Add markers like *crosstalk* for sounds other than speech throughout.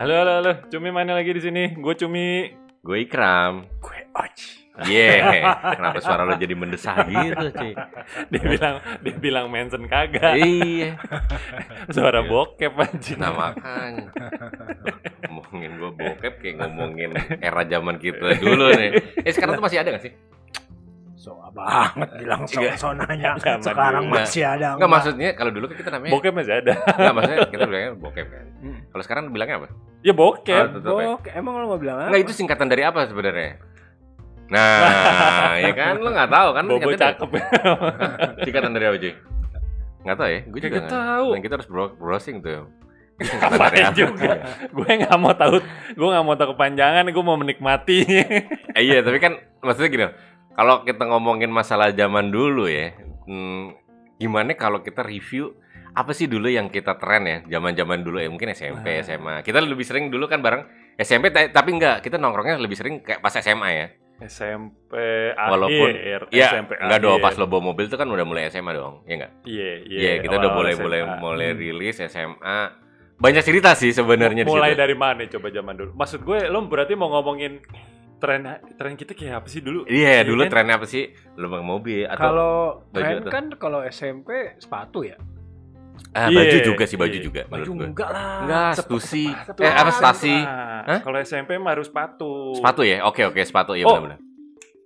Halo, halo, halo. Cumi mana lagi di sini? Gue Cumi. Gue Ikram. Gue Oci. Yeah. *laughs* Kenapa suara lo jadi mendesah gitu, sih? *laughs* Dia bilang, dia bilang mention kagak. iya. *laughs* Suara bokep anjing. Nah makanya ngomongin gue bokep kayak ngomongin era zaman kita dulu nih. Eh sekarang tuh masih ada gak sih? So banget bilang so, Iya. so nanya. Zaman Sekarang dulu. masih ada. Enggak maksudnya kalau dulu kan kita namanya Bokep masih ada. Enggak maksudnya kita bilangnya bokep kan. Hmm. Kalau sekarang bilangnya apa? Ya bokep. Oh, tetep ya. Bok, emang lo mau bilang apa? Enggak itu singkatan dari apa sebenarnya? Nah, *laughs* ya kan lo nggak tahu kan Bobo cakep. *laughs* Singkatan dari apa, Cuy? Nggak tahu ya? Gue juga nggak- tahu. Nah, kita harus bro- browsing tuh. Singkatan dari Ngapain apa? juga? Gue nggak mau tahu. Gue nggak mau tahu kepanjangan. Gue mau menikmati. *laughs* Eh, iya, tapi kan maksudnya gini, kalau kita ngomongin masalah zaman dulu ya, hmm, gimana kalau kita review apa sih dulu yang kita tren ya, zaman-zaman dulu ya, mungkin SMP, Nah. SMA. Kita lebih sering dulu kan bareng SMP, ta- tapi enggak, kita nongkrongnya lebih sering kayak pas SMA ya. SMP akhir. Walaupun- Iya, SMP enggak dong, pas lo bawa mobil tuh kan udah mulai SMA dong, ya enggak? Iya, iya. Iya, kita udah boleh SMA. mulai mulai Hmm. rilis SMA. Banyak cerita sih sebenarnya Mulai dari mana coba zaman dulu? Maksud gue, lo berarti mau ngomongin tren tren kita kayak apa sih dulu? Iya, dulu kan? trennya apa sih? Lo pakai mobil atau Kalau tren kan kalau SMP sepatu ya. Ah, baju Iya, juga sih, baju iya. juga Baju menurut gue. enggak lah. Enggak, stusi. sepatu Eh, apa stasi? Hah? Kalau SMP mah harus sepatu. Sepatu ya? Oke, oke, sepatu ya Oh. benar-benar.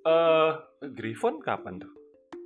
Eh, Griffon kapan tuh?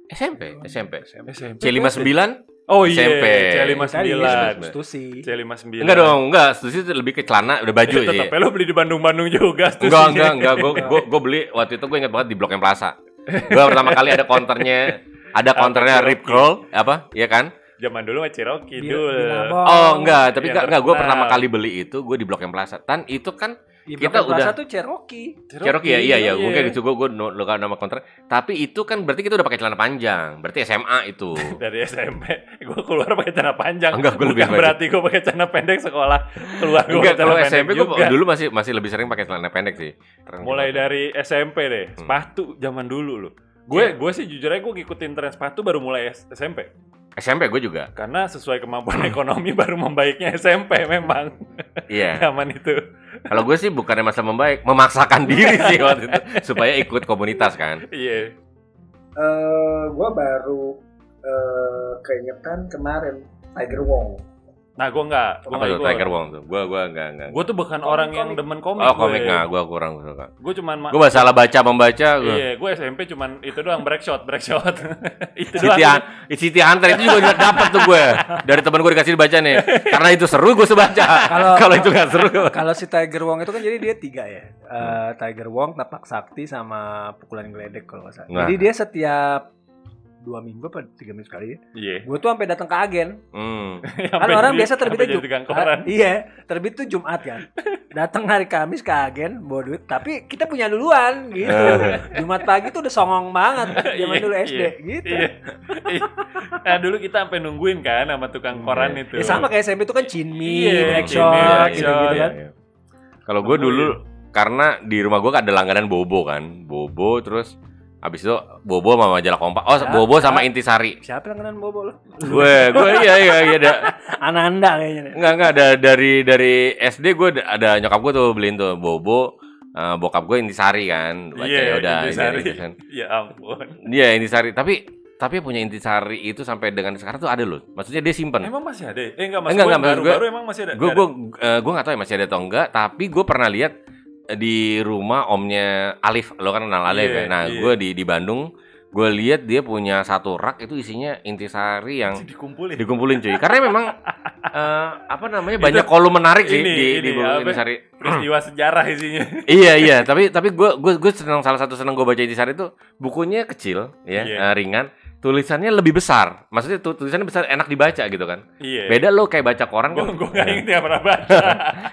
SMP, SMP. SMP. C59? Oh iya, SMP. Tadi C59. stusi. C59. Enggak dong, enggak. Stusi itu lebih ke celana, udah baju sih. Tetap lo beli di Bandung-Bandung juga. Enggak, stusinya. enggak, enggak. Gue gue beli waktu itu gue ingat banget di Blok M Plaza. Gue pertama kali ada konternya, ada konternya Rip Curl, apa? Iya kan? Zaman dulu mah Cherokee Bil- dulu. Oh, enggak, tapi Iya, enggak, enggak. Gue pertama kali beli itu gue di Blok M Plaza. Tan itu kan Di Kita Blok M Plaza udah- tuh Cherokee. Cherokee ya, iya ya. Gue kayak gitu, gue gue lo nama konter. Tapi itu kan berarti kita udah pakai celana panjang. Berarti SMA itu. *laughs* Dari SMP, gue keluar pakai celana panjang. Enggak, gua lebih berarti gue pakai celana pendek sekolah. Keluar gue Enggak, pakai celana kalau pendek SMP gue juga. dulu masih masih lebih sering pakai celana pendek sih. Mulai dari SMP deh, Hmm. sepatu zaman dulu loh. Gue Iya. gue sih jujur aja gue ngikutin tren sepatu baru mulai S- SMP. SMP gue juga. Karena sesuai kemampuan *laughs* ekonomi baru membaiknya SMP memang Iya. *laughs* zaman itu. Kalau gue sih bukannya masa membaik, memaksakan *laughs* diri sih waktu itu supaya ikut komunitas kan. Iya. eh gue baru eh keingetan kemarin Tiger Wong. Nah gue nggak, gue Apa tuh ikut. Tiger Wong tuh? Gue gue enggak enggak. Gue tuh bukan Komik, orang yang komik. demen komik. Oh komik gue. nggak, gue kurang suka. Gue cuman ma- Gue salah baca membaca. Gue. Iya, gue SMP cuman itu doang break shot, break shot. *laughs* itu City, doang. Han- City Hunter itu juga *laughs* dapet tuh gue dari teman gue dikasih dibaca nih karena itu seru gue sebaca Kalau- kalau itu nggak seru Kalau si Tiger Wong itu kan jadi dia tiga ya. Eh, Tiger Wong, tapak sakti sama pukulan geledek kalau nggak salah. Nah. Jadi dia setiap dua minggu apa tiga minggu sekali ya. Iya. Gue tuh sampai datang ke agen. hmm. *laughs* Kan orang biasa terbitnya Jum- Jumat. koran. Iya, terbit tuh Jumat kan. Datang hari Kamis ke agen bawa duit, tapi kita punya duluan gitu. Eh. Jumat pagi tuh udah songong banget *laughs* zaman Iya, dulu SD iya, gitu. Iya. Iya. Nah dulu kita sampai nungguin kan sama tukang koran itu. Ya sama kayak SMP tuh kan Cinmi, Iya, Black Cinmi, Shot Black gitu, Shot, gitu iya, kan. Kalau gue dulu karena di rumah gue ada langganan Bobo kan, Bobo terus abis itu Bobo sama majalah Kompak. Oh, Ya, Bobo sama. Intisari. Siapa yang kenal bobo lo? Gue, gue iya iya iya ada. *laughs* Ananda kayaknya. Enggak enggak ada dari dari SD gue ada, ada nyokap gue tuh beliin tuh Bobo. eh, bokap gue Intisari kan. Baca Iya, ya udah Intisari. ini, kan. *laughs* Ya ampun. Iya Intisari, tapi tapi punya Intisari itu sampai dengan sekarang tuh ada loh. Maksudnya dia simpen. Emang masih ada? Eh enggak, mas Enggak, enggak, maksud baru, gue- baru emang masih ada. gue gue eh, gue nggak tahu ya masih ada atau enggak tapi gue pernah lihat di rumah omnya Alif lo kan kenal Alif Iya, ya nah iya. gue di di Bandung gue lihat dia punya satu rak itu isinya intisari yang dikumpulin. dikumpulin cuy karena memang *laughs* eh, apa namanya banyak kolom menarik sih ini, di di ini, apa? intisari Peristiwa *clears throat* sejarah isinya. iya iya *laughs* tapi tapi gue gue gue senang salah satu senang gue baca intisari itu bukunya kecil ya Iya. eh, ringan tulisannya lebih besar maksudnya tuh tulisannya besar enak dibaca gitu kan Iya. beda lo kayak baca koran Gue kan gue nggak inget ya pernah *laughs* baca.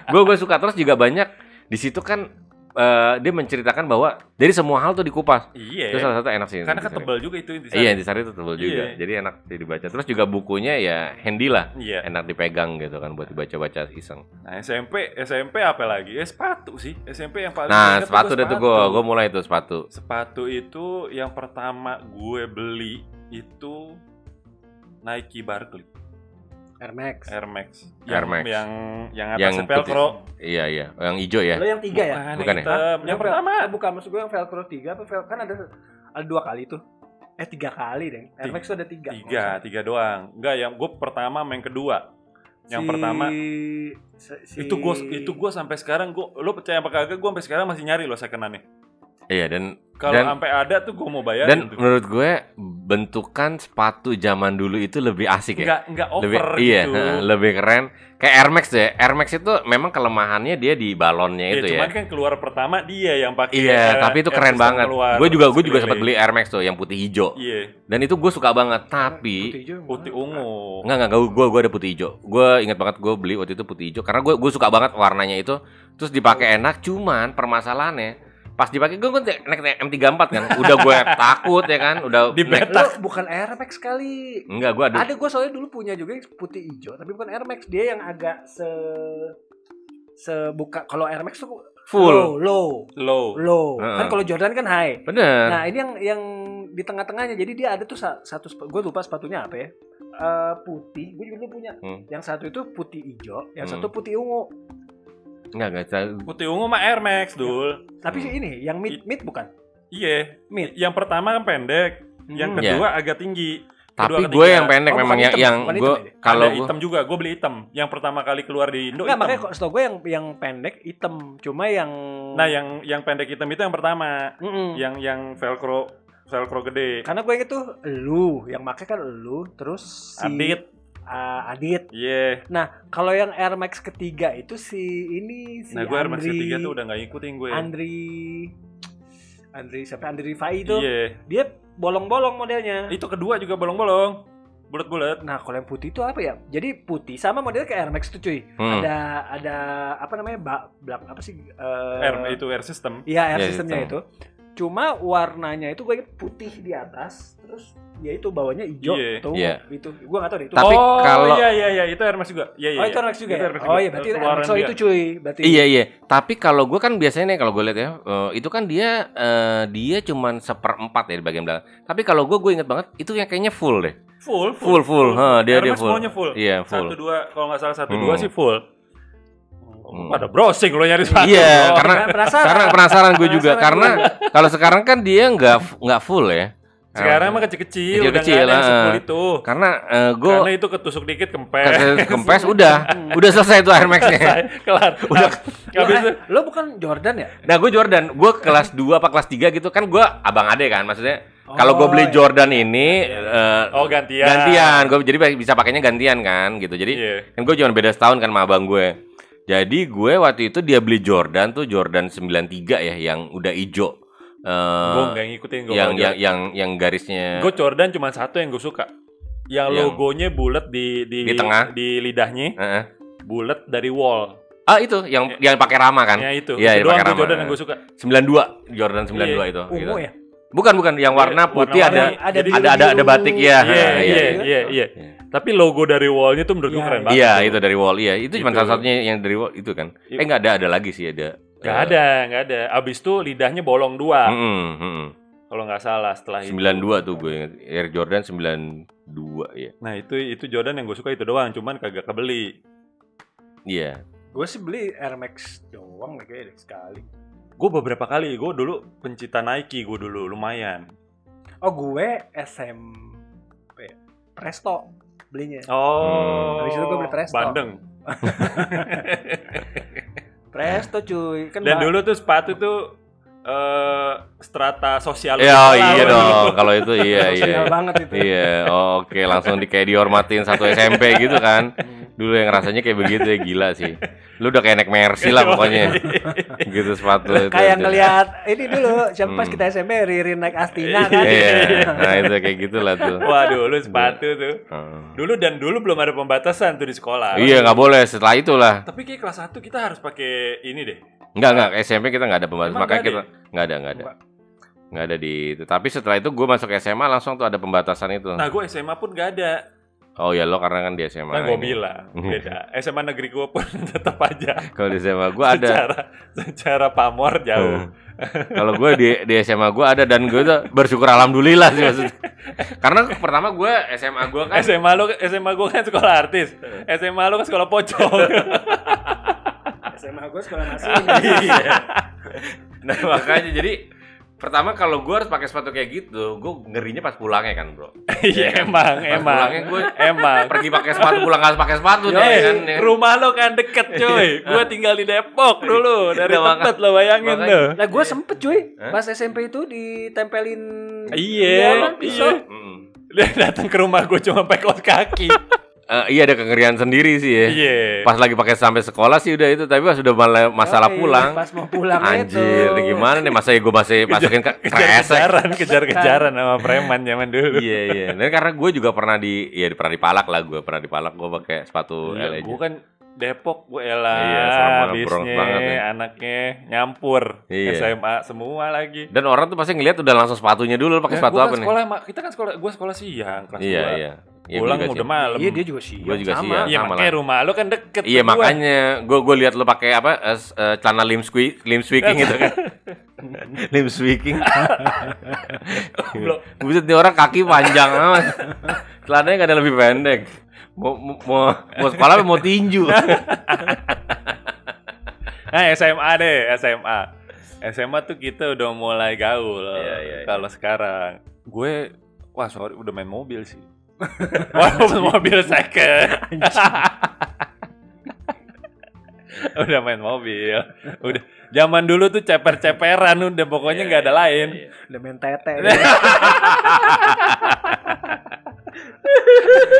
gue gue suka terus juga banyak di situ kan eh, dia menceritakan bahwa dari semua hal tuh dikupas iya. itu salah satu enak sih Karena kan Intisari. tebal juga itu intisari. iya intisari itu tebal juga Iya. jadi enak sih dibaca terus juga bukunya ya handy lah Iya. enak dipegang gitu kan buat dibaca-baca iseng Nah SMP SMP apa lagi? Eh sepatu sih. SMP yang paling nah sepatu deh tuh gue gue mulai tuh sepatu Sepatu itu yang pertama gue beli itu Nike Barkley. Air Max. Air Max. Air Yang Max. yang yang Yang atasnya velcro. Iya iya, yang hijau ya. Lo yang tiga ya? Bukan, Bukan yang ya? Yang pertama. oh, bukan maksud gue yang Velcro 3 apa vel kan ada ada dua kali tuh. Eh tiga kali deh. Air Tiga. Max tuh ada tiga. Tiga, tiga doang. Enggak, yang gue pertama main kedua. Yang Si- pertama si- itu gue itu gua sampai sekarang gue lo percaya apa kagak gue sampai sekarang masih nyari lo secondannya Iya dan kalau Dan- sampai ada tuh gue mau bayar dan menurut gue bentukan sepatu zaman dulu itu lebih asik ya. enggak enggak lebih over iya, gitu heeh, lebih keren. Kayak Air Max deh. Air Max itu memang kelemahannya dia di balonnya ya, itu cuman ya. kan keluar pertama dia yang pakai Iya, air- tapi itu keren banget. Gue juga gue juga sempat beli Air Max tuh yang putih hijau. iya Dan itu gue suka banget. Tapi Putih hijau yang putih ungu Enggak enggak gue gue ada putih hijau. Gue ingat banget gue beli waktu itu putih hijau karena gue gue suka banget warnanya itu. Terus dipakai enak. Cuman permasalahannya pas dipakai gue naik, naik M34 kan. Udah gue takut ya kan. Udah Di naik- Lo bukan Air Max kali. Enggak gue ada. Ada gue soalnya dulu punya juga yang putih hijau, tapi bukan Air Max. Dia yang agak se sebuka kalau Air Max tuh Full. low, low, low low. Heeh. Kan kalau Jordan kan high. Bener. Nah, ini yang yang di tengah-tengahnya. Jadi dia ada tuh sa- satu gue lupa sepatunya apa ya. Eh, putih, gue juga dulu punya. Hmm. Yang satu itu putih hijau, yang Hmm. satu putih ungu. Enggak enggak. putih ungu mah Air Max dul Tapi Hmm. ini yang mid mid bukan? iya Mid. yang pertama kan pendek yang Hmm. kedua agak tinggi Tapi Kedua, gue ketiga. yang pendek Oh, memang yang hitam, yang gue ya? kalau gue hitam juga gue beli hitam yang pertama kali keluar di Indo Enggak, makanya kok setahu gue yang yang pendek hitam. Cuma yang nah yang yang pendek hitam itu yang pertama Mm-mm. yang yang velcro velcro gede Karena gue inget tuh lu yang make kan lu terus si Adit Ah, Adit. iya Kalau yang Air Max ketiga itu si ini si nah gue Air Max ketiga tuh udah nggak ngikutin gue Andri Andri siapa Andri Rifai itu iya dia bolong-bolong modelnya. itu kedua juga bolong-bolong bulat-bulat Nah, kalau yang putih itu apa ya? Jadi putih sama modelnya kayak Air Max tuh cuy. Hmm. Ada ada apa namanya? Ba, blak apa sih? Eh, air itu air system Iya, air Iya, sistemnya hitam. itu. Cuma warnanya itu gue inget putih di atas, terus ya itu bawahnya hijau Iya. tuh. Iya. Itu gue gak tahu deh itu. Tapi oh kalau- iya iya iya itu air Max juga iya iya oh, itu Air Max juga. Itu ya? Air Max Oh iya, berarti Air Max oh, itu cuy. Berarti Iya iya. Tapi kalau gue kan biasanya nih kalau gue lihat ya, eh, itu kan dia eh, dia cuman seperempat ya di bagian belakang. Tapi kalau gue gue inget banget itu yang kayaknya full deh. full Full full. Ha, dia Air dia full. full Iya full. satu dua kalau nggak salah satu Hmm. dua sih full Hmm. pada browsing lo nyari sepatu Iya, Oh. karena penasaran. karena penasaran gue juga Penasaran karena kalau sekarang kan dia nggak nggak full ya. sekarang mah kecil-kecil udah nggak ada yang ah. itu karena eh, gue karena itu ketusuk dikit kempes kempes *laughs* udah udah selesai tuh Air Max-nya. Selesai, kelar *laughs* udah Lo, habis itu eh, lo bukan Jordan ya? Nah gue Jordan, gue kelas 2 apa kelas 3 gitu kan gue abang ade kan maksudnya kalau gue Oh, beli iya. Jordan ini eh, oh gantian gantian, gue jadi bisa pakainya gantian kan gitu. Jadi iya kan gue cuma beda setahun kan sama abang gue. Jadi gue waktu itu dia beli Jordan tuh Jordan 93 ya yang udah ijo. Eh, gue nggak ngikutin gue yang, yang yang yang garisnya gue Jordan cuma satu yang gue suka yang, Yang- logonya bulat di di Di tengah. di lidahnya Heeh. bulat dari wall Ah itu yang yang pakai rama kan. ya itu Iya, itu doang pakai rama. Jordan yang gue suka 92 Jordan 92 Iya. itu. Ungu gitu. ya? Bukan bukan yang warna Iya, putih warna-warni. ada Ada Jadi- ada ada ada batik ya. iya Ah, iya iya. Iya iya Iya. tapi logo dari wallnya tuh menurut gue Iya, keren banget Iya, tuh. itu dari wall. Iya, itu cuma Itu. salah satunya yang dari wall itu kan. Iya. Eh enggak ada, ada lagi sih ada. nggak ada nggak ada abis itu lidahnya bolong dua Heeh, heeh. kalau nggak salah setelah itu 92 tuh gue ingat. Air Jordan 92 ya. nah itu itu Jordan yang gue suka itu doang cuman kagak kebeli Iya. Gue sih beli Air Max doang kayaknya sekali. gue beberapa kali gue dulu pencinta Nike gue dulu lumayan Oh gue SMP? Presto belinya. oh Habis itu gua beli Presto. Bandeng *laughs* Presto cuy. Kan dan dulu tuh sepatu tuh eh strata sosial Ya iya dong, kalau itu iya iya. sosial banget itu. Iya, oh, oke langsung di kayak dihormatin satu SMP gitu kan. Hmm. Dulu yang rasanya kayak begitu ya gila sih. Lu udah kayak naik Mercy lah pokoknya. *laughs* gitu sepatu itu. Kayak ngelihat ini dulu siapa pas Hmm. kita SMP Ririn naik Astina kan. Iya, nah itu kayak gitulah tuh. wah dulu sepatu tuh Heeh. dulu dan dulu belum ada pembatasan tuh di sekolah Iya nggak boleh setelah itulah. tapi kayak kelas 1 kita harus pakai ini deh Nggak nggak SMP kita nggak ada pembatas Emang makanya nggak kita nggak ada nggak ada nggak ada di itu. Tapi setelah itu gue masuk SMA langsung tuh ada pembatasan itu. nah gue SMA pun gak ada Oh ya lo karena kan di SMA. Kan gue bilang *laughs* beda. SMA negeri gue pun *laughs* tetap aja Kalau di SMA gue ada. secara secara pamor jauh. Kalau gue di di SMA gue ada dan gue tuh bersyukur alhamdulillah sih maksudnya. *laughs* Karena pertama gue SMA gue kan SMA lo SMA gue kan sekolah artis. SMA lo kan sekolah pocong. SMA gue sekolah nasi. Iya. Nah makanya jadi pertama kalau gue harus pakai sepatu kayak gitu, gue ngerinya pas pulangnya kan bro. *laughs* Iya kan? emang Pas emang pulangnya gue emang. pergi pakai sepatu pulang nggak pakai sepatu deh Yoi, kan. ya. rumah lo kan deket cuy. *laughs* Gue tinggal di Depok dulu dari Iya, maka- tempat lo bayangin makanya- tuh. Nah gue sempet cuy, pas SMP itu ditempelin Iya, iya. Mm. Dia datang ke rumah gue cuma pakai kaos kaki. *laughs* Eh, iya ada kengerian sendiri sih ya. Iya. Pas lagi pakai sampai sekolah sih udah itu, tapi pas udah malah masalah Yoi, pulang. Pas mau pulang Anjir, itu. gimana nih masa gue masih masukin ke. Kejar-kejaran, kejar-kejaran sama preman zaman dulu. Iya iya. Dan karena gue juga pernah di ya pernah dipalak lah gue pernah dipalak gue pakai sepatu Iya, aja. gue kan Depok gue elah Iya, sama Bronx banget ya. anaknya nyampur Iya. SMA semua lagi. Dan orang tuh pasti ngeliat udah langsung sepatunya dulu pakai Ya, sepatu gua apa kan nih? sekolah, kita kan sekolah, gue sekolah siang kelas Iya 2. iya. Iya, Pulang udah malam. Iya dia juga sih. Gua juga sama. siang. Iya makanya lah. rumah lo kan deket. Iya gua. makanya gue gue lihat lo pakai apa eh, eh, celana limb squeak limb squeaking gitu kan. *laughs* limb squeaking. *laughs* Buset nih orang kaki panjang amat. Celananya gak ada lebih pendek. Mau mau mau, mau sekolah mau tinju. *laughs* Nah SMA deh SMA. SMA tuh kita udah mulai gaul. Iya, iya, iya. Kalau sekarang gue wah sorry udah main mobil sih. Walaupun mobil second. *laughs* udah main mobil. Udah zaman dulu tuh ceper-ceperan udah pokoknya nggak ada lain. Iya, Udah main tete. *laughs*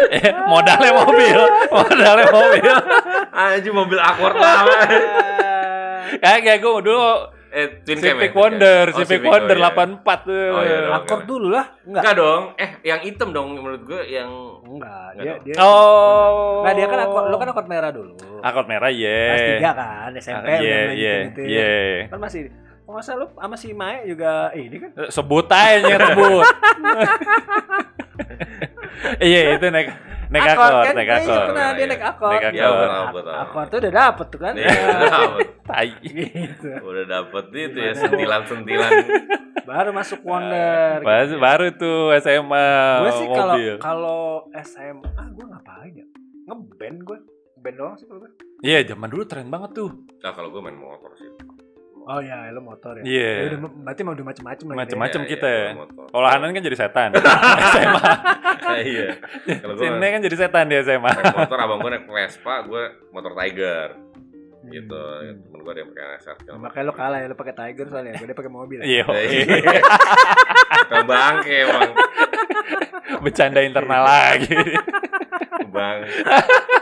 Eh, modalnya mobil, modalnya mobil. Anjir mobil banget. Kayak kayak gue dulu Eh, Twin Cam Civic ya? Wonder, Oh, Civic Civic, Wonder oh, iya. 84 tuh. Oh, iya, dong. Akor dulu lah. Enggak. Enggak dong. Eh, yang hitam dong menurut gue yang Enggak. Dia dong. dia Oh. Enggak dia kan akor lo kan akor merah dulu. Akord merah iya. Kelas 3 kan SMP Ah, udah Iya, main iya, iya. Kan masih salah lu sama si Mae juga ini kan Sebut aja nyebut. *laughs* Iya, itu naik naik Akor, akord, kan? naik Iya, akord. pernah dia Iya. naik akor. Naik Iya, akord. betul, betul. akor tuh udah dapet tuh kan. Iya, dapet. *laughs* Tai. gitu. udah dapet itu ya sentilan-sentilan. *laughs* Baru masuk Wonder. Baru, gitu. baru tuh SMA gue sih kalau mobil. kalau SMA gue ngapain ya? Ngeband gue. Band doang sih kalau gue. Iya, zaman dulu tren banget tuh. Nah, kalau gue main motor sih. Oh ya, lo motor ya. Iya. Ya udah, berarti mau udah macem-macem lagi. Macem-macem. deh. Macem kita ya. gua motor. Kalau Hanan kan jadi setan. *laughs* SMA. Ah, iya. Kalau gue Sini kan jadi setan di SMA. naik motor, abang gue naik Vespa, gue motor Tiger. Gitu. Hmm. Temen gue ada yang pakai NSR. macam. Makanya lo kalah ya, lo pakai Tiger soalnya. Gue dia pakai mobil. Iya. Iya. *laughs* Ke bangke emang. Bercanda internal lagi. Bang.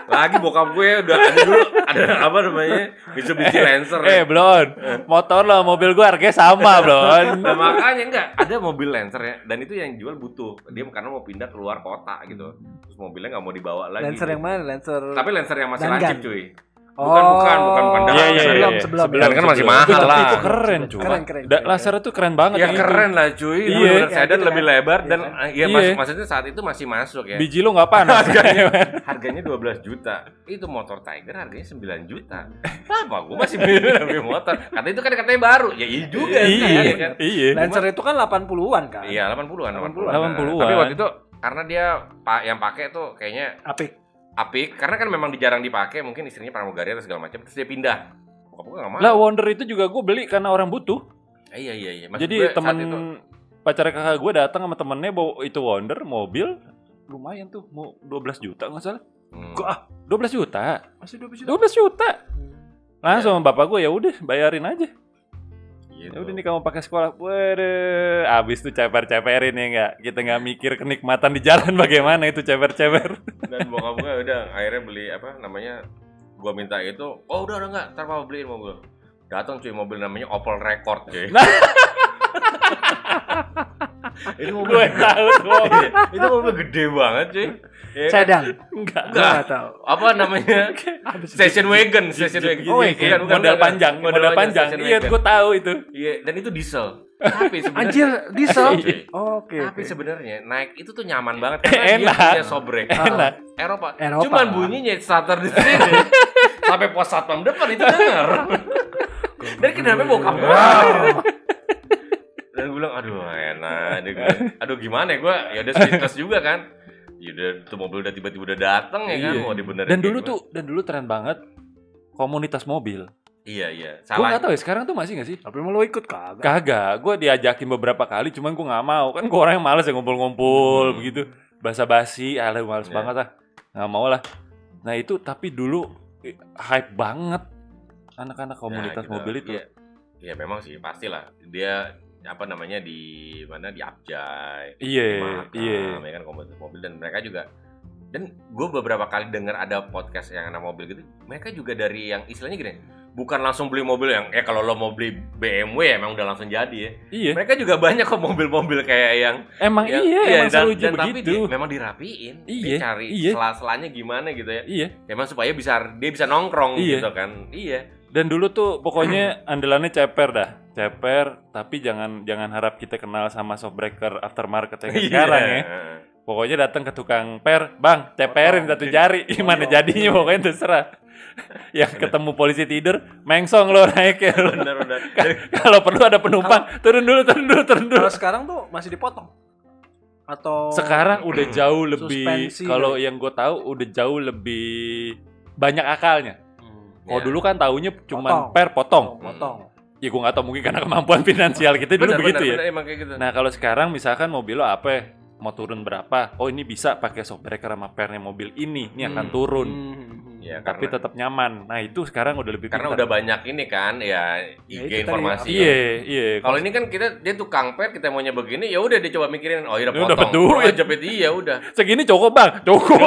Lagi bokap gue udah ada dulu ada apa namanya? Mitsubishi Lancer. eh, ya. Blon. Motor lo, mobil gua harganya sama, Blon. Nah, makanya enggak ada mobil Lancer ya dan itu yang jual butuh. Dia karena mau pindah keluar kota gitu. Terus mobilnya nggak mau dibawa lagi. Lancer yang mana? Lancer. Tapi Lancer yang masih lancip cuy. Bukan, bukan, bukan, bukan Oh, Dangan. Iya, iya, sebelum, iya. sebelum. Sebelum. kan masih mahal Itu, lah. itu keren, cuy. Keren, keren. Da, laser itu keren banget. Ya itu. keren lah cuy. Iya. Iya. Ya, sedan gitu lebih kan. lebar dan Iya kan? ya Iya. mas, maksudnya saat itu masih masuk ya. Biji lo nggak panas. *laughs* Harganya *laughs* 12 juta. Itu motor Tiger harganya 9 juta. Kenapa gue masih beli *laughs* beli motor? Kata itu kan katanya baru. Ya iya juga. iya, kan? iya. Lancer itu kan 80-an kan? Iya, 80-an, 80-an. 80-an. Tapi waktu itu karena dia pak yang pakai tuh kayaknya Apik. Apik karena kan memang jarang dipakai, mungkin istrinya pramugari atau segala macam terus dia pindah. Bokap gue gak mau. Lah Wonder itu juga gue beli karena orang butuh. Eh, iya iya iya. Maksud Jadi gue saat temen itu, pacar kakak gue datang sama temennya bawa itu Wonder mobil lumayan tuh mau 12 juta nggak salah. hmm. Gua ah 12 juta. Masih 12 juta. 12 juta. Langsung sama bapak gue ya udah bayarin aja. Gitu. Ya udah nih kamu pakai sekolah. Waduh, abis tuh ceper-ceperin ya enggak. Kita nggak mikir kenikmatan di jalan *laughs* bagaimana itu ceper-ceper. Dan bokap gue udah akhirnya beli apa namanya? Gua minta itu, oh udah udah enggak, ntar papa beliin mobil. Datang cuy mobil namanya Opel Record cuy. Nah. *laughs* itu mobil gue tahu tuh. itu mobil gede banget cuy. Ya kan? Sedan. Enggak. Gue nggak tahu. Apa namanya? Station wagon, station wagon. Oh, iya, Bukan, bukan, model bukan. panjang, model, panjang. Iya, gue tahu itu. Iya, dan itu diesel. Tapi sebenarnya Anjir, diesel. Oke. Tapi sebenarnya naik itu tuh nyaman banget karena dia Enak. punya sobrek. Enak. Eropa. Eropa. Cuman bunyinya starter di sini. *laughs* Sampai pos satpam depan itu denger. *laughs* Dan kenapa bau *laughs* kamu? Gue bilang, aduh enak. Aduh gimana ya gue? Ya udah speedless juga kan. Ya udah tuh mobil udah tiba-tiba udah dateng ya kan Iya. mau dibenerin. Dan dulu tuh dan dulu tren banget komunitas mobil. Iya iya. Gue Salah. nggak tahu ya sekarang tuh masih nggak sih? Tapi mau lo ikut kagak? Kagak, gue diajakin beberapa kali, cuman gue nggak mau. Kan gue orang yang males ya ngumpul-ngumpul Hmm. begitu, basa-basi, alah males Iya. banget lah, nggak mau lah. Nah itu tapi dulu hype banget anak-anak komunitas Ya, gitu. mobil itu. Iya. Ya memang sih pastilah dia apa namanya di mana di Abjay. Iya, iya. ya kan komunitas mobil dan mereka juga dan gue beberapa kali dengar ada podcast yang anak mobil gitu mereka juga dari yang istilahnya gini bukan langsung beli mobil yang ya kalau lo mau beli BMW ya emang udah langsung jadi ya Iya, mereka juga banyak kok mobil-mobil kayak yang emang yang- iya, emang dan, dan tapi begitu. dia memang dirapiin Iya, dia cari iya. sela-selanya gimana gitu ya Iya. emang supaya bisa dia bisa nongkrong Iya. gitu kan iya Dan dulu tuh pokoknya *clears throat* andalannya ceper dah, ceper. Tapi jangan jangan harap kita kenal sama shockbreaker aftermarket yang Iya. sekarang ya. Pokoknya datang ke tukang per, bang, ceperin satu jari, gimana jadinya pokoknya terserah. *laughs* Yang ketemu polisi tidur, mengsong lo naik ya. lo. benar *laughs* Kalau perlu ada penumpang, turun dulu, turun dulu, turun dulu. Kalau sekarang tuh masih dipotong. Atau Sekarang udah jauh lebih, kalau yang gue tahu udah jauh lebih banyak akalnya. Kalau Iya. dulu kan taunya cuma Potong. per potong. potong. Ya gue nggak tahu mungkin karena kemampuan *laughs* finansial kita dulu Benar, begitu benar, ya. kayak gitu Nah kalau sekarang misalkan mobil lo apa? ya? Mau turun berapa? Oh ini bisa pakai shockbreaker sama pernya mobil ini, ini akan Hmm. turun. Hmm. Ya Tapi karena tetap nyaman. Nah itu sekarang udah lebih karena pintar. udah banyak ini kan ya Ya, IG tadi, informasi Iya, iya. Kalau ini kan kita dia tukang per kita maunya begini ya udah dia coba mikirin oh iya udah dapat potong. duit. Oh, jepit iya udah. *laughs* segini cukup bang, cukup.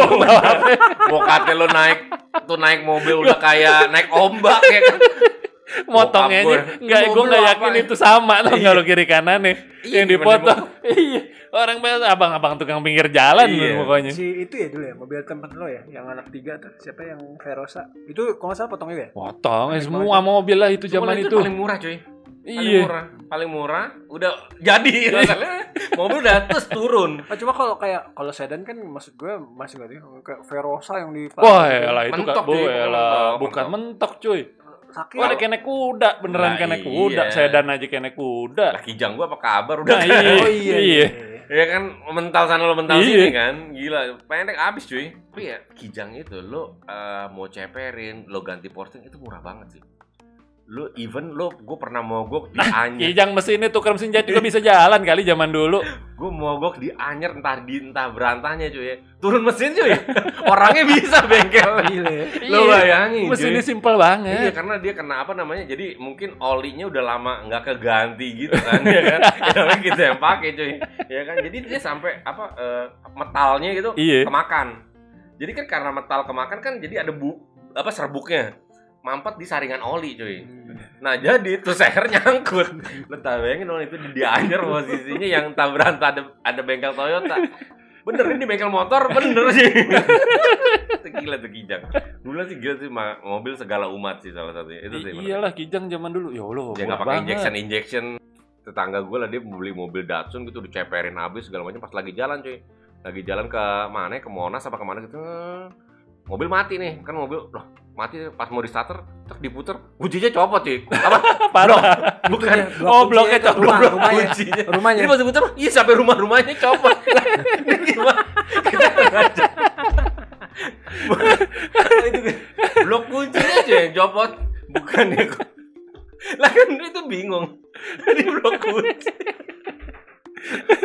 Mau kate lo naik tuh naik mobil udah kayak naik ombak ya kan. *laughs* Motongnya aja gue. nggak, gue nggak yakin ya? itu sama tuh Iya. kalau kiri kanan nih Iya, yang dipotong. *laughs* Iya, orang biasa abang-abang tukang pinggir jalan Iya. pokoknya. Si itu ya dulu ya, mobil tempat lo ya, yang anak tiga tuh, siapa yang Verosa? Itu kalau nggak salah potong juga ya? Potong, Paling semua banyak. mobil lah itu zaman itu, itu. paling murah cuy. Paling Iya. murah, paling murah *laughs* udah jadi mobil udah terus turun. Ah, cuma kalau kayak kalau sedan kan maksud gue masih sih kayak Verosa yang di Wah, elah itu Mentok, kan, bu, bukan mentok cuy. Sakit. Wah, ada kenek kuda, beneran Nah, iya. kuda, sedan aja kenek kuda. Lah kijang gua apa kabar udah Nah, iya. *laughs* Oh iya. Iya. Ya kan mental sana lo mental Iya. sini kan. Gila, pendek abis cuy. Tapi ya kijang itu lo eh, mau ceperin, lo ganti porting itu murah banget sih. Lo even lo gue pernah mogok di Anyer. Kijang mesinnya tukar mesin jahit juga bisa jalan kali zaman dulu. Gue mogok di Anyer entah di entah berantahnya cuy. Turun mesin cuy. *laughs* Orangnya bisa bengkel. Ya. *laughs* Iya. bayangin cuy. Mesinnya simpel Iya banget. karena dia kena apa namanya jadi mungkin olinya udah lama nggak keganti gitu kan ya kan *laughs* ya namanya kita yang pakai cuy ya kan jadi dia sampai apa eh, metalnya gitu Iya. kemakan jadi kan karena metal kemakan kan jadi ada bu apa serbuknya mampet di saringan oli cuy. Nah jadi tuh seher nyangkut. Tak bayangin dong itu di dianyer posisinya yang tak berantah ada ada bengkel Toyota. Bener ini bengkel motor bener sih. *laughs* Itu gila tuh kijang. Dulu sih gila sih mobil segala umat sih salah satunya. Itu sih iyalah Kijang zaman dulu. Ya Allah, dia nggak pakai injection injection. Tetangga gue lah dia beli mobil Datsun gitu diceperin habis segala macam pas lagi jalan cuy. Lagi jalan ke mana ya, ke Monas apa ke mana gitu. Mobil mati nih. Kan mobil loh mati pas mau di starter terus diputer kuncinya copot cuy apa? *laughs* Parah. bukan. Blok Oh, bloknya itu, copot. rumah, blok rumahnya. kuncinya. Rumahnya. jadi pas diputer iya sampai rumah rumahnya copot. *laughs* Ini itu? Blok kuncinya aja yang copot. Bukan ya lah kan itu bingung. Ini blok kunci.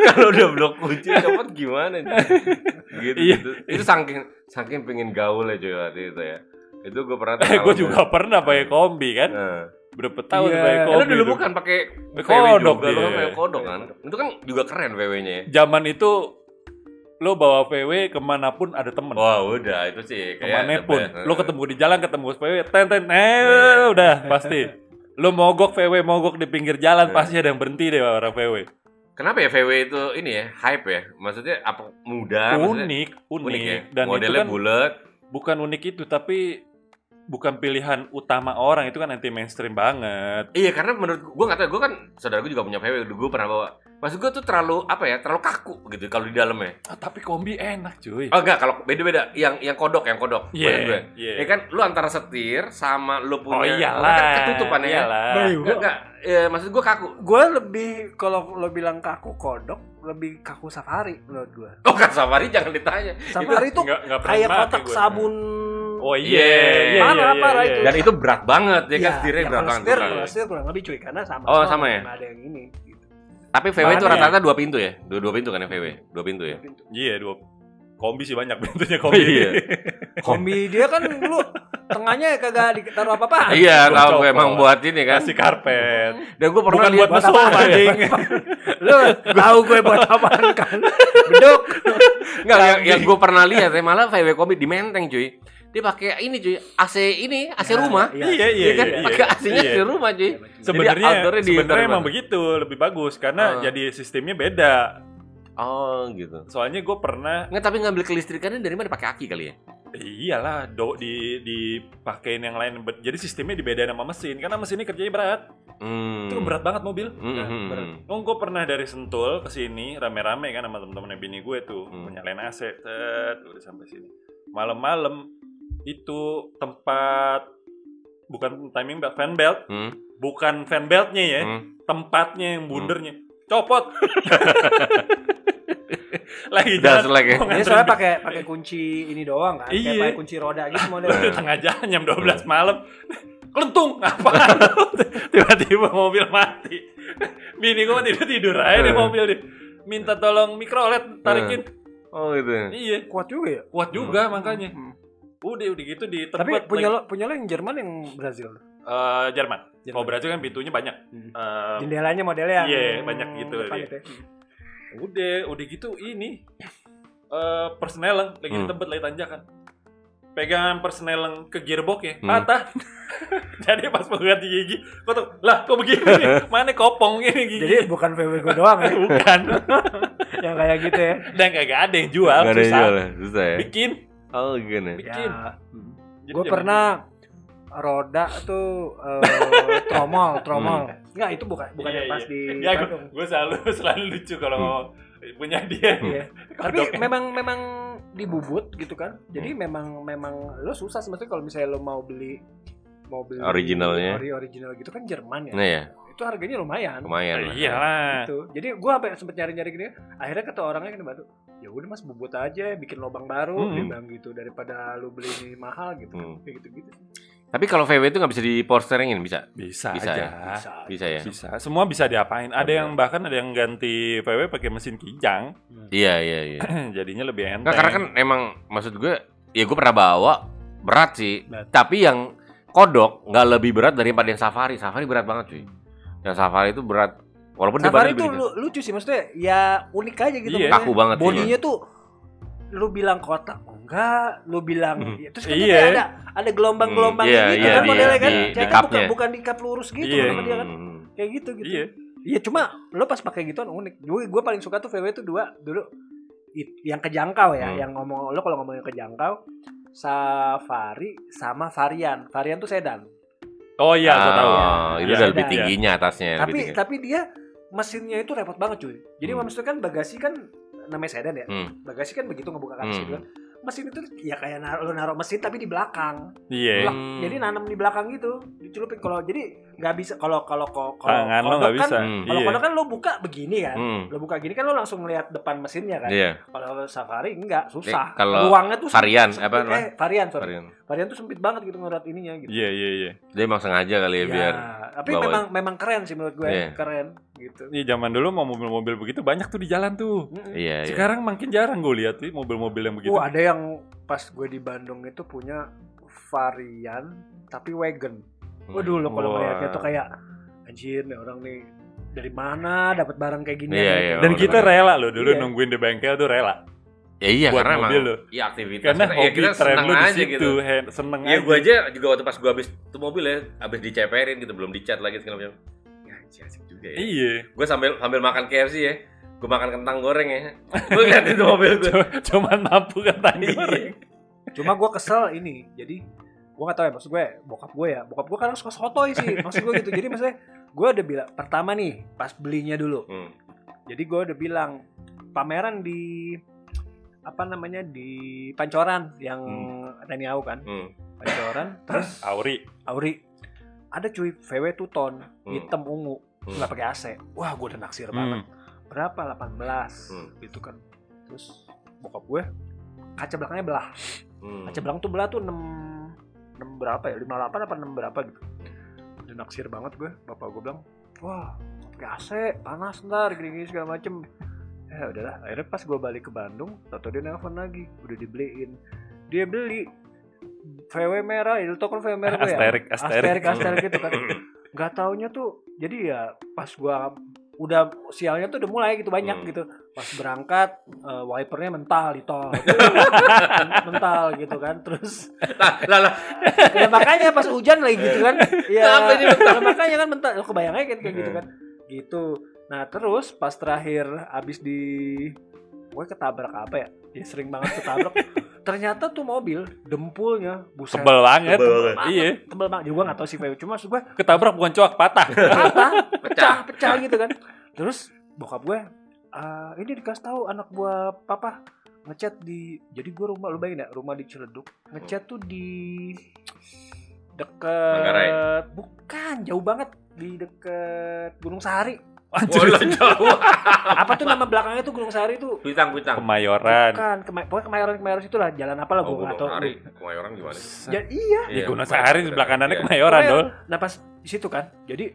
Kalau udah blok kunci copot gimana gitu, Iya. gitu. itu saking saking pengen gaul ya cuy waktu itu ya itu gue pernah *laughs* Eh, gue juga pernah pakai kombi kan. nah. Berapa tahun Iya. pakai Karena kombi. dulu tuh. bukan pakai kodok juga, lo dia. pakai kodok kan. Itu kan juga keren VW-nya ya. Zaman itu lo bawa VW ke mana pun ada temen. Wah udah itu sih kayak Ke mana pun. Lo ketemu di jalan ketemu VW, ten ten, eh Iya. udah pasti. Lo mogok VW mogok di pinggir jalan Iya. pasti ada yang berhenti deh orang VW. Kenapa ya VW itu ini ya hype ya? Maksudnya apa muda? maksudnya unik, unik, unik ya. dan Modelnya itu kan bulat. bukan unik itu tapi bukan pilihan utama orang itu kan anti mainstream banget. Iya karena menurut gue nggak tahu gue kan saudara gue juga punya VW gue pernah bawa. Maksud gue tuh terlalu apa ya terlalu kaku gitu kalau di dalamnya. Ah, tapi kombi enak cuy. Oh enggak kalau beda-beda yang yang kodok yang kodok. Iya, maksud gue. iya. Ya kan lu antara setir sama lu Oh punya iyalah. kan ketutupan ya. Iyalah. Bayu. Enggak enggak ya, maksud gue kaku. Gue lebih kalau lo bilang kaku kodok, lebih kaku safari menurut gue. Oh kan safari jangan ditanya. Safari itu Nggak- nggak pernah kayak kotak sabun. Oh Iya. iya, iya, Parah, iya, parah iya, itu. iya. Dan itu berat banget ya kan Ya, setirnya ya, berat kalau banget. setir, kalau setir kurang lebih cuy karena sama. Oh, sama ya? Ada yang ini. Gitu. Tapi VW itu rata-rata dua pintu ya? Dua dua pintu kan ya VW? Dua pintu ya? Iya, dua kombi sih banyak *laughs* bentuknya kombi. Iya. Kombi dia kan dulu tengahnya kagak ditaruh apa-apa. Iya, tahu gue emang buat ini kan. Kasih karpet. Dan gue pernah Bukan lihat buat mesum anjing. *laughs* Lu tahu gue buat apaan kan? *laughs* Beduk. Enggak, yang, yang gue pernah lihat ya malah VW kombi di Menteng cuy. Dia pakai ini cuy, AC ini, AC rumah. Iya. Iya, iya, Iya kan? iya. Pakai AC-nya Iya. AC rumah cuy. Sebenarnya di- sebenarnya emang di- begitu, lebih bagus karena Ah. jadi sistemnya beda. Oh gitu. Soalnya gue pernah Nggak, tapi ngambil kelistrikannya dari mana? Pakai aki kali ya? iyalah do di dipakein yang lain jadi sistemnya dibedain sama mesin karena mesinnya kerjanya berat. Hmm. Itu berat banget mobil. Hmm, Nah, hmm, berat. hmm. Oh, gue pernah dari Sentul ke sini rame-rame kan sama temen-temen bini gue tuh Hmm. menyalain AC, set, udah sampai sini. Malam-malam itu tempat bukan timing belt, fan belt, Hmm. bukan fan beltnya ya, Hmm. tempatnya yang bundernya copot. *laughs* Lagi jalan, selek ya? nganterin soalnya pakai pakai kunci ini doang kan, Iya. kayak pakai kunci roda gitu modelnya. *laughs* tengah jalan jam 12 malam kelentung apaan *laughs* tiba-tiba mobil mati bini gue tidur tidur aja di Eh. mobil dia minta tolong mikrolet tarikin Oh gitu. iya Kuat juga ya. kuat juga makanya Hmm. Udah udah gitu di Tapi tempat punya lo punya lo yang Jerman yang Brazil. Eh, Jerman Jerman. kalau Brazil kan pintunya banyak Hmm. Eh, Jendelanya modelnya yang Iya, banyak gitu depan dia. itu ya. udah udah gitu ini eh persneleng lagi Hmm. di tempat lagi tanjakan pegangan persneleng ke gearbox ya Hmm. patah *laughs* jadi pas mau ganti gigi kok tuh lah kok begini *laughs* mana kopong ini gigi Jadi bukan VW gue doang ya *laughs* bukan yang kayak gitu ya. dan kagak ada yang jual Nggak ada yang susah jual ya? Susah ya? bikin Oh gini. bikin Ya, Jadi gue pernah roda tuh eh, *laughs* tromol, tromol. Enggak, itu bukan bukan Iya, yang pas iya. di ya gue selalu *laughs* selalu lucu kalau punya dia Iya. *laughs* Tapi memang memang dibubut gitu kan. Jadi memang memang lo susah sebetulnya kalau misalnya lo mau beli mau beli Originalnya. ori original gitu kan Jerman ya. Nah ya, Itu harganya lumayan. lumayan. lah. iyalah Gitu. Jadi gua sampai sempet nyari-nyari gini, akhirnya kata orangnya kena batu. Ya udah Mas bubut aja, bikin lubang baru, Hmm. dia bilang gitu daripada lu beli ini mahal gitu. Hmm. Kayak gitu-gitu. Tapi kalau VW itu nggak bisa di power steeringin bisa? bisa, Bisa aja ya? Bisa. Bisa ya? bisa semua bisa diapain ada yang bahkan ada yang ganti VW pakai mesin kijang Iya iya iya. *clears throat* jadinya lebih enteng Nggak, karena kan emang maksud gue, ya gue pernah bawa berat sih. Berat. Tapi yang kodok nggak lebih berat daripada yang safari. Safari berat banget cuy. Yang safari itu berat. Walaupun Safari gede. lu- lucu sih maksudnya ya unik aja gitu. Iya. Kaku banget. Bodinya tuh lu bilang kotak enggak, lu bilang Hmm. ya, terus kan Iya. ada ada gelombang-gelombang Hmm, iya, gitu iya, kan modelnya kan. di- di Jangan cupnya. bukan, bukan di cup lurus gitu Iya. sama dia kan. Hmm. Kayak gitu gitu. iya Iya cuma lo pas pakai gituan unik. Gue gue paling suka tuh VW tuh dua dulu it- yang kejangkau ya, Hmm. yang ngomong lo kalau ngomong yang kejangkau Safari sama varian. Varian tuh sedan. Oh iya gue tahu Oh, itu Iya, udah lebih ada. tingginya atasnya. lebih tapi tinggi. tapi dia mesinnya itu repot banget cuy. Jadi Hmm. maksudnya kan bagasi kan namanya sedan ya. Hmm. Bagasi kan begitu ngebuka kaca Hmm. gitu kan. Mesin itu ya kayak nar- lo naruh mesin tapi di belakang. iya Belak- Hmm. Jadi nanam di belakang gitu. Dicelupin kalau jadi nggak bisa kalau kalau kalau kalau tangan lo kodok nggak kan- bisa Hmm. Kalau iya kodok kan lo buka begini kan. Hmm. Lo buka gini kan lo langsung ngeliat depan mesinnya kan. Iya. Kalau Safari enggak, susah. Kalau Ruangnya tuh varian, sempit, apa? Eh, varian, sorry. Varian. Varian tuh sempit banget gitu ngeliat ininya gitu. iya iya iya Dia emang sengaja kali ya, Ya, biar tapi bawa- memang memang keren sih menurut gue, Iya. keren gitu. Iya zaman dulu mau mobil-mobil begitu banyak tuh di jalan tuh. Iya, iya. Sekarang makin jarang gue lihat sih mobil-mobil yang begitu. Oh, ada yang pas gue di Bandung itu punya varian tapi wagon. Hmm. Waduh lo kalau ngeliatnya tuh kayak anjir nih orang nih dari mana dapat barang kayak gini Iya, gitu. iya, Dan bener, kita rela loh dulu Iya. nungguin di bengkel tuh rela. Ya iya buat karena mobil emang lo. iya aktivitas Karena kita, ya hobi kita tren seneng lu aja situ, gitu. he- seneng Ya aja. gue aja juga waktu pas gue habis tuh mobil ya, habis diceperin gitu, belum dicat lagi segala macam. Ya asik juga ya. Iya. Gue sambil sambil makan KFC ya, gue makan kentang goreng ya. Gue liatin tuh mobil gue. *laughs* Cuman mampu kentang Iya. goreng. Cuma gue kesel ini. Jadi gue gak tau ya maksud gue bokap gue ya bokap gue kadang suka sotoy sih *laughs* maksud gue gitu jadi maksudnya gue udah bilang pertama nih pas belinya dulu Hmm. jadi gue udah bilang pameran di apa namanya di Pancoran yang Tani Au kan Hmm. Pancoran *laughs* terus Auri. Auri ada cuy VW two ton Hmm. hitam ungu Hmm. nggak pakai AC wah gue udah naksir banget Hmm. berapa 18 Hmm. gitu kan terus bokap gue kaca belakangnya belah Hmm. kaca belakang tuh belah tuh 6 6 berapa ya? 58 apa 6 berapa gitu. Udah naksir banget gue bapak gue bilang wah pakai AC panas ntar gini-gini segala macem. Ya udahlah akhirnya pas gue balik ke Bandung tau dia nelfon lagi udah dibeliin. Dia beli VW merah itu tau kan VW merah gue ya? Asterik, asterik. asterik gitu kan. Nggak taunya tuh jadi ya pas gua udah sialnya tuh udah mulai gitu banyak Hmm. gitu pas berangkat eh, wipernya mental di tol. *laughs* Mental gitu kan terus lah lah lah. Ya makanya pas hujan lagi gitu kan. *laughs* Ya ya makanya kan mental Lo kebayang aja kan kayak gitu kan. Gitu. Nah terus pas terakhir abis di gue ketabrak apa ya? Ya sering banget ketabrak. *laughs* Ternyata tuh mobil dempulnya buset. Tebel banget. Tebel. Iya. tebel banget. Juga gak tau sih VW cuma maksud gue Ketabrak bukan coak patah. patah pecah pecah gitu kan. Terus bokap gue "Ah, ini dikasih tahu anak buah papa ngechat di jadi gue rumah lu bayangin ya rumah di Ciledug ngechat tuh di Manggarai. deket bukan jauh banget di deket Gunung Sahari Bola jauh. apa tuh nama belakangnya tuh Gunung Sahari tuh Kuitang kuitang. Kemayoran. bukan Kema- pokoknya kemayoran kemayoran itulah jalan apa lah Oh, Gunung tahu Sahari. Kemayoran gimana? Ya, iya Di Iya, Gunung. Sahari sebelah kanannya Iya. Kemayoran Kemayoran. dong. Nah pas di situ kan, jadi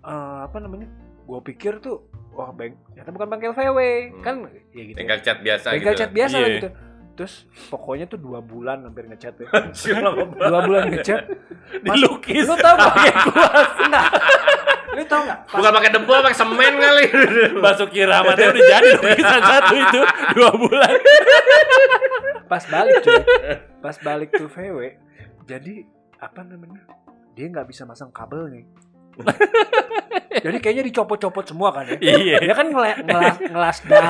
eh, apa namanya? Gue pikir tuh, wah beng, ternyata bukan bengkel VW, Hmm. kan? Ya gitu. Bengkel cat biasa bengkel gitu. cat biasa lah Iya. gitu. Terus pokoknya tuh dua bulan hampir ngechat ya. *laughs* Dua bulan ngechat. Mas, Dilukis. lu tau pakai kuas? Enggak. Lu tau gak? Pas, Bukan pakai dempul, pakai semen kali. *laughs* Basuki Rahmatnya udah jadi lukisan satu itu dua bulan. pas balik cuy. Pas balik tuh VW. Jadi apa namanya? Dia nggak bisa masang kabel nih. *laughs* Jadi kayaknya dicopot-copot semua kan ya. Iya. dia kan ngela- ngelas ngelas dak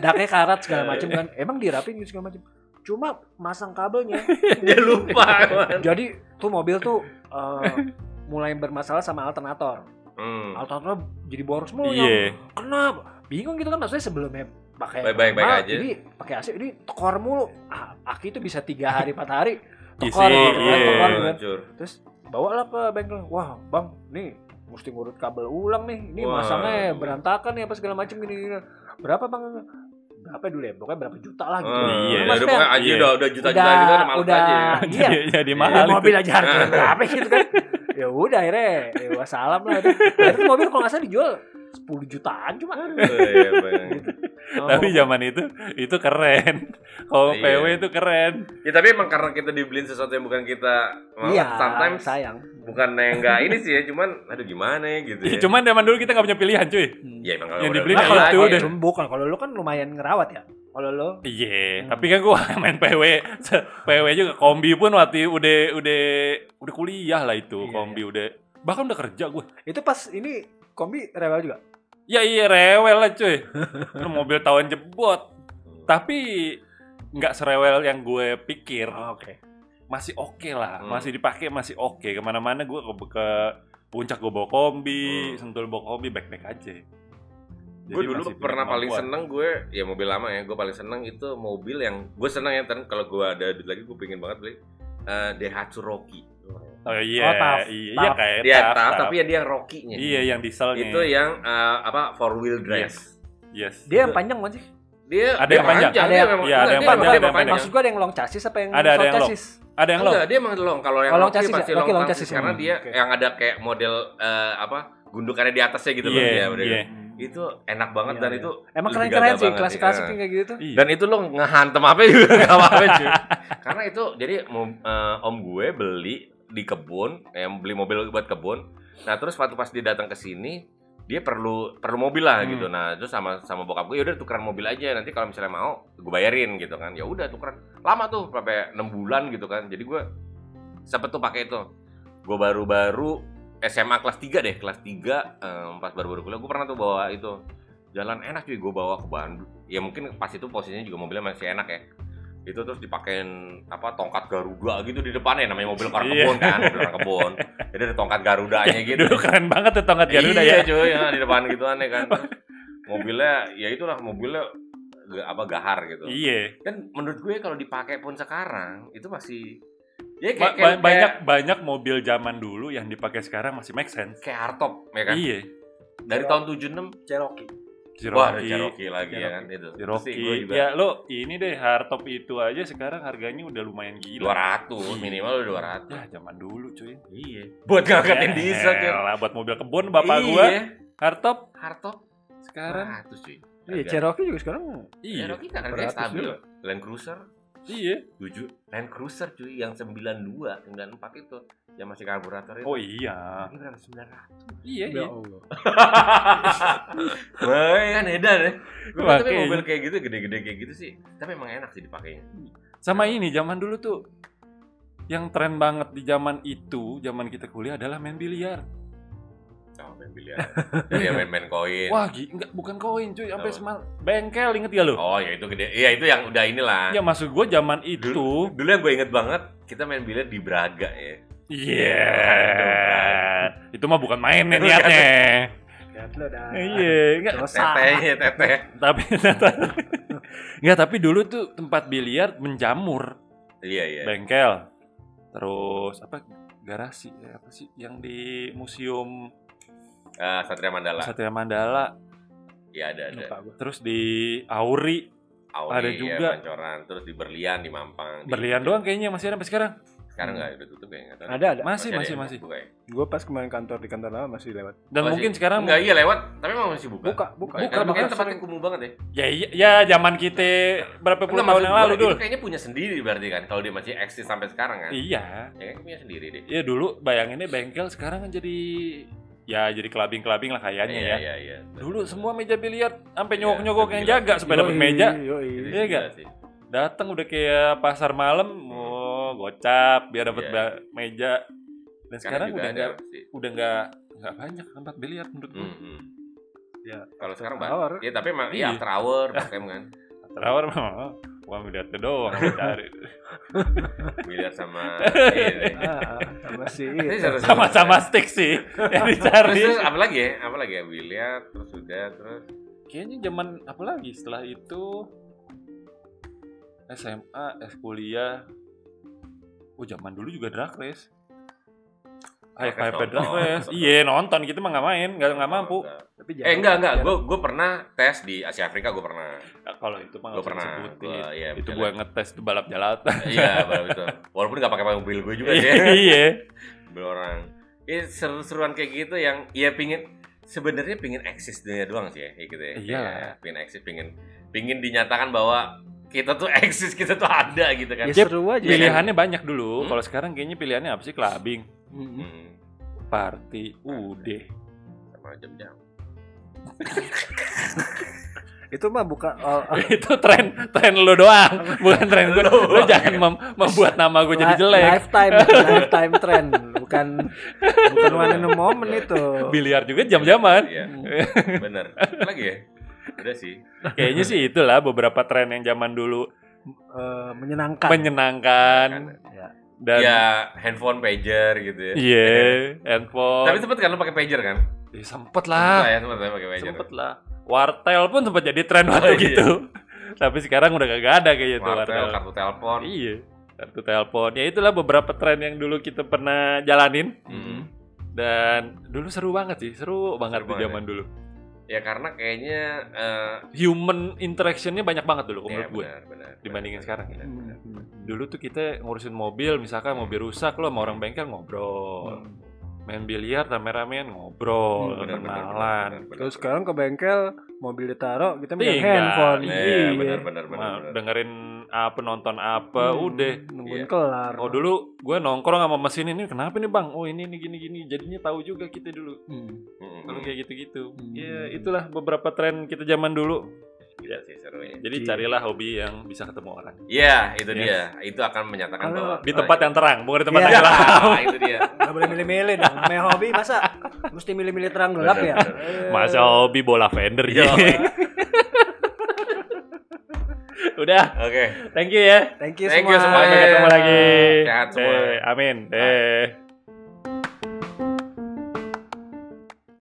daknya karat segala macam kan emang dirapin gitu segala macam cuma masang kabelnya *laughs* Dia lupa. man. jadi tuh mobil tuh eh, mulai bermasalah sama alternator Hmm. alternator jadi boros mulu Iya. kenapa bingung gitu kan maksudnya sebelumnya pakai Baik-baik aja. ini pakai AC ini tekor mulu ah, aki itu bisa tiga hari empat hari Isi, tekor gitu kan, iya. tekor gitu kan. Terus bawalah ke bengkel wah bang nih mesti ngurut kabel ulang nih ini Wah. masangnya berantakan nih apa segala macam gini, gini berapa bang berapa dulu ya pokoknya berapa juta lah gitu Hmm, Iya. Udah Maksudnya pokoknya aja Iya. udah udah juta-juta udah gitu udah males udah aja. *laughs* iya Jadi, jadi Ya, mahal. itu. mobil aja harganya berapa gitu kan ya udah akhirnya ya wassalam lah itu mobil kalau nggak salah dijual 10 jutaan cuma Oh, iya, Bang. Tapi zaman itu itu keren. Kalau Iya. PW itu keren. Ya tapi emang karena kita dibeliin sesuatu yang bukan kita mau, iya sometimes sayang bukan yang enggak ini sih ya, cuman aduh gimana ya gitu ya. Cuman zaman dulu kita nggak punya pilihan, cuy. ya emang kalau yang udah dibeli beli nah, kalau itu udah. Cuma bukan kalau lu kan lumayan ngerawat ya kalau lu Iya, Hmm. tapi kan gua *laughs* main PW, PW juga kombi pun waktu udah udah udah kuliah lah itu, Iya, kombi udah bahkan udah kerja gue. itu pas ini kombi rewel juga Ya iya rewel lah cuy. *laughs* Mobil tahun jebot. Tapi nggak serewel yang gue pikir. Oh, oke Masih oke lah, Hmm. masih dipakai masih oke. Ke mana-mana gue ke, ke puncak gue bawa kombi, Hmm. sentul bawa kombi baik-baik aja. gue dulu pernah paling kemampuan. seneng gue ya mobil lama ya gue paling seneng itu mobil yang gue seneng ya kalau gue ada duit lagi gue pengen banget beli eh, Daihatsu Rocky Oh iya, Oh, tough. iya, Tough. iya kayak dia tough, tough, tough. tapi ya dia yang Rocky-nya Iya yang dieselnya. itu yang eh, apa four wheel drive Yes. Yes. dia yang panjang kan sih dia Ada dia yang panjang. Ada dia yang- iya, ada yang panjang, ada yang emang maksud gua ada yang long chassis apa yang Ada, ada short yang long. chassis Ada yang lo. Enggak, dia emang long. Kalau yang Oh, long Rocky chassis ya? pasti Rocky long, long chassis chassis ya? karena Hmm, dia yang ada kayak model eh, apa gundukannya di atasnya gitu loh Iya, dia udah. iya. Itu enak banget Iya, dan iya. itu emang lebih keren keren gagah sih banget klasik sih. klasik Eh. kayak gitu Iya. Dan itu lo ngehantem apa juga *laughs* gak apa-apa cuy. Karena itu jadi mo- eh, om gue beli di kebun, yang beli mobil buat kebun. Nah terus waktu pas dia datang ke sini, dia perlu perlu mobil lah Hmm. gitu. Nah terus sama sama bokap gue, yaudah tukeran mobil aja. Nanti kalau misalnya mau, gue bayarin gitu kan. Ya udah tukeran. Lama tuh sampai 6 bulan gitu kan. Jadi gue sempet tuh pakai itu. Gue baru-baru SMA kelas 3 deh, kelas 3 eh, pas baru-baru kuliah, gue pernah tuh bawa itu jalan enak cuy gue bawa ke Bandung ya mungkin pas itu posisinya juga mobilnya masih enak ya itu terus dipakein apa tongkat Garuda gitu di depannya namanya mobil *laughs* orang Iya. kebun kan mobil orang kebun jadi ada tongkat Garudanya *laughs* gitu Dulu keren banget tuh tongkat Garuda iya ya. cuy ya, di depan gitu aneh kan *laughs* mobilnya ya itulah mobilnya apa gahar gitu Iya. kan menurut gue kalau dipakai pun sekarang itu masih ya Ba- kayak, ba- kayak, banyak kayak, banyak mobil zaman dulu yang dipakai sekarang masih make sense. kayak hardtop ya kan Iya. dari tahun 76 Cherokee. Wah Cherokee. Cherokee lagi ya kan itu Cherokee. juga Ya lo ini deh hardtop itu aja sekarang harganya udah lumayan gila. 200 Iya. minimal udah 200 Ya zaman dulu cuy. iya buat ngangkatin diesel cuy lah buat mobil kebun bapak iya. gua hardtop hardtop sekarang. 200 cuy Iya, Cherokee juga sekarang Iya. Cherokee kan harganya stabil. Land Cruiser Iya. 7 Land Cruiser cuy yang 92 94 itu yang masih karburator itu Oh iya. ini berapa 900 Iya, ya iya. Allah. Wah, kan edan ya. Gue tapi mobil kayak gitu gede-gede kayak gitu sih. Tapi emang enak sih dipakainya. Sama ini zaman dulu tuh yang tren banget di zaman itu, zaman kita kuliah adalah main biliar. Main biliar. Dia main-main koin. Wah, enggak bukan koin cuy, sampai semal bengkel inget ya lo? Oh, ya itu gede. Iya, itu yang udah inilah. Ya maksud gua zaman itu Dulu yang gue inget banget, kita main biliar di Braga ya. Iya. Itu mah bukan main nih niatnya. Lihat lo dah. Iya, enggak. Tetehnya, teteh. tapi enggak tapi dulu tuh tempat biliar menjamur, Iya, iya. bengkel. Terus apa garasi ya, apa sih yang di museum Ah, Satria Mandala. Satria Mandala, Iya, ada, ada. Lupa terus di Auri, Auri, Ada ya, juga. Pancoran. Terus di Berlian, di Mampang. Di- Berlian doang kayaknya masih ada sampai sekarang. Sekarang nggak udah tutup ya? nggak tahu. Ada ada. Masih, masih, masih. buka ya? Gue pas kemarin kantor di kantor lama masih lewat. Dan Masih. mungkin sekarang Enggak, iya lewat. Tapi emang masih buka. Buka, buka. Buka, Buka, makanya tempatnya sering. kumuh banget ya. ya iya, ya zaman kita berapa puluh tahun yang lalu dulu. kayaknya punya sendiri berarti kan kalau dia masih eksis sampai sekarang kan Iya. ya kan punya sendiri deh Iya dulu bayanginnya bengkel sekarang kan jadi ya jadi kelabing-kelabing lah kayaknya iya ya. iya iya Dulu semua meja biliar sampai Iya, nyogok-nyogok yang gila. jaga supaya dapat meja. Iya gila nggak? sih. Datang udah kayak pasar malam, oh gocap biar dapat Iya. meja. Dan sekarang udah ada nggak pasti. udah nggak nggak banyak tempat biliar menurut gue. Hmm, hmm. Ya. kalau sekarang Hour. banget ya tapi emang Iya. iya after hour pakai kan Terawar mah uang biliar itu doang cari. *laughs* biliar sama ini. Ah, ah, sama si seru-seru. Sama-sama stick sih *laughs* yang terus, dicari. terus apa lagi ya apa lagi ya biliar terus udah terus Kayaknya zaman apa lagi setelah itu SMA, S kuliah. Oh zaman dulu juga drag race. High five race. *laughs* Iya nonton gitu mah nggak main, nggak nggak mampu. Enggak. Tapi eh enggak enggak gue gue pernah tes di Asia Afrika gue pernah Nah, kalau itu mah gue pernah. Gua, iya, itu gua ngetes tuh balap jalatan. *laughs* iya baru itu walaupun nggak pakai mobil gue juga sih *laughs* Iya. mobil orang ya seru-seruan kayak gitu yang ya pingin sebenarnya pingin eksis dunia doang sih ya kayak gitu ya Iya. Kayak pingin eksis pingin pingin dinyatakan bahwa kita tuh eksis kita tuh ada gitu kan Ya seru aja. Pilihannya banyak dulu. Hmm? Kalau sekarang kayaknya pilihannya apa sih? Clubbing, Hmm. hmm, party, udah. sama jam-jam *laughs* Itu mah bukan oh, oh, *laughs* itu tren tren lu doang, bukan tren gue. Lu jangan mem- membuat nama gue jadi jelek. Lifetime, *laughs* lifetime trend, bukan bukan one in a moment itu. Biliar juga jam-jaman. iya bener lagi ya udah sih Kayaknya sih itulah beberapa tren yang zaman dulu Eh, menyenangkan. menyenangkan Ya. Dan ya handphone pager gitu ya iya handphone. tapi sempet kan lu pakai pager kan Ya, sempet Sempet lah, ya sempet ya pakai pager sempet lah. Wartel pun sempat jadi tren waktu Oh, iya. gitu. *laughs* Tapi sekarang udah gak ada kayaknya tuh wartel wartel. kartu telepon Iya. Kartu telepon. Ya itulah beberapa tren yang dulu kita pernah jalanin Mhm. dan dulu seru banget sih, seru banget Seru di zaman dulu. ya karena kayaknya eh, Human interactionnya banyak banget dulu ya, menurut gue. benar, benar, dibandingin benar, sekarang ya. benar, benar. Hmm. Dulu tuh kita ngurusin mobil, misalkan mobil rusak lo sama orang bengkel ngobrol. Main biliar rame-ramean ngobrol, Hmm, benar, kenalan. benar, benar, Terus sekarang ke bengkel, mobil ditaruh, kita megang Tinggal. handphone. Iya, Iya, benar benar benar. Ma- benar. dengerin apa nonton apa, Hmm, udah. Nungguin Iya. kelar. Oh dulu gue nongkrong sama mesin ini kenapa nih bang? Oh ini nih gini gini. Jadinya tahu juga kita dulu. Hmm. Dulu kayak gitu-gitu. Hmm. Ya itulah beberapa tren kita zaman dulu. Gila sih serunya. Jadi Iya. carilah hobi yang bisa ketemu orang. Iya, itu Yes. dia. Itu akan menyatakan Kalau bahwa Di tempat yang terang, bukan di tempat Iya. yang gelap. *laughs* Ah, itu dia. Gak boleh milih-milih dong. Namanya hobi masa mesti milih-milih terang gelap ya? Masa hobi bola fender gitu. *laughs* Udah, Oke. thank you ya. Thank you Thank you semua. semuanya. Sampai ketemu lagi. Sehat semua. Eh, amin. Eh.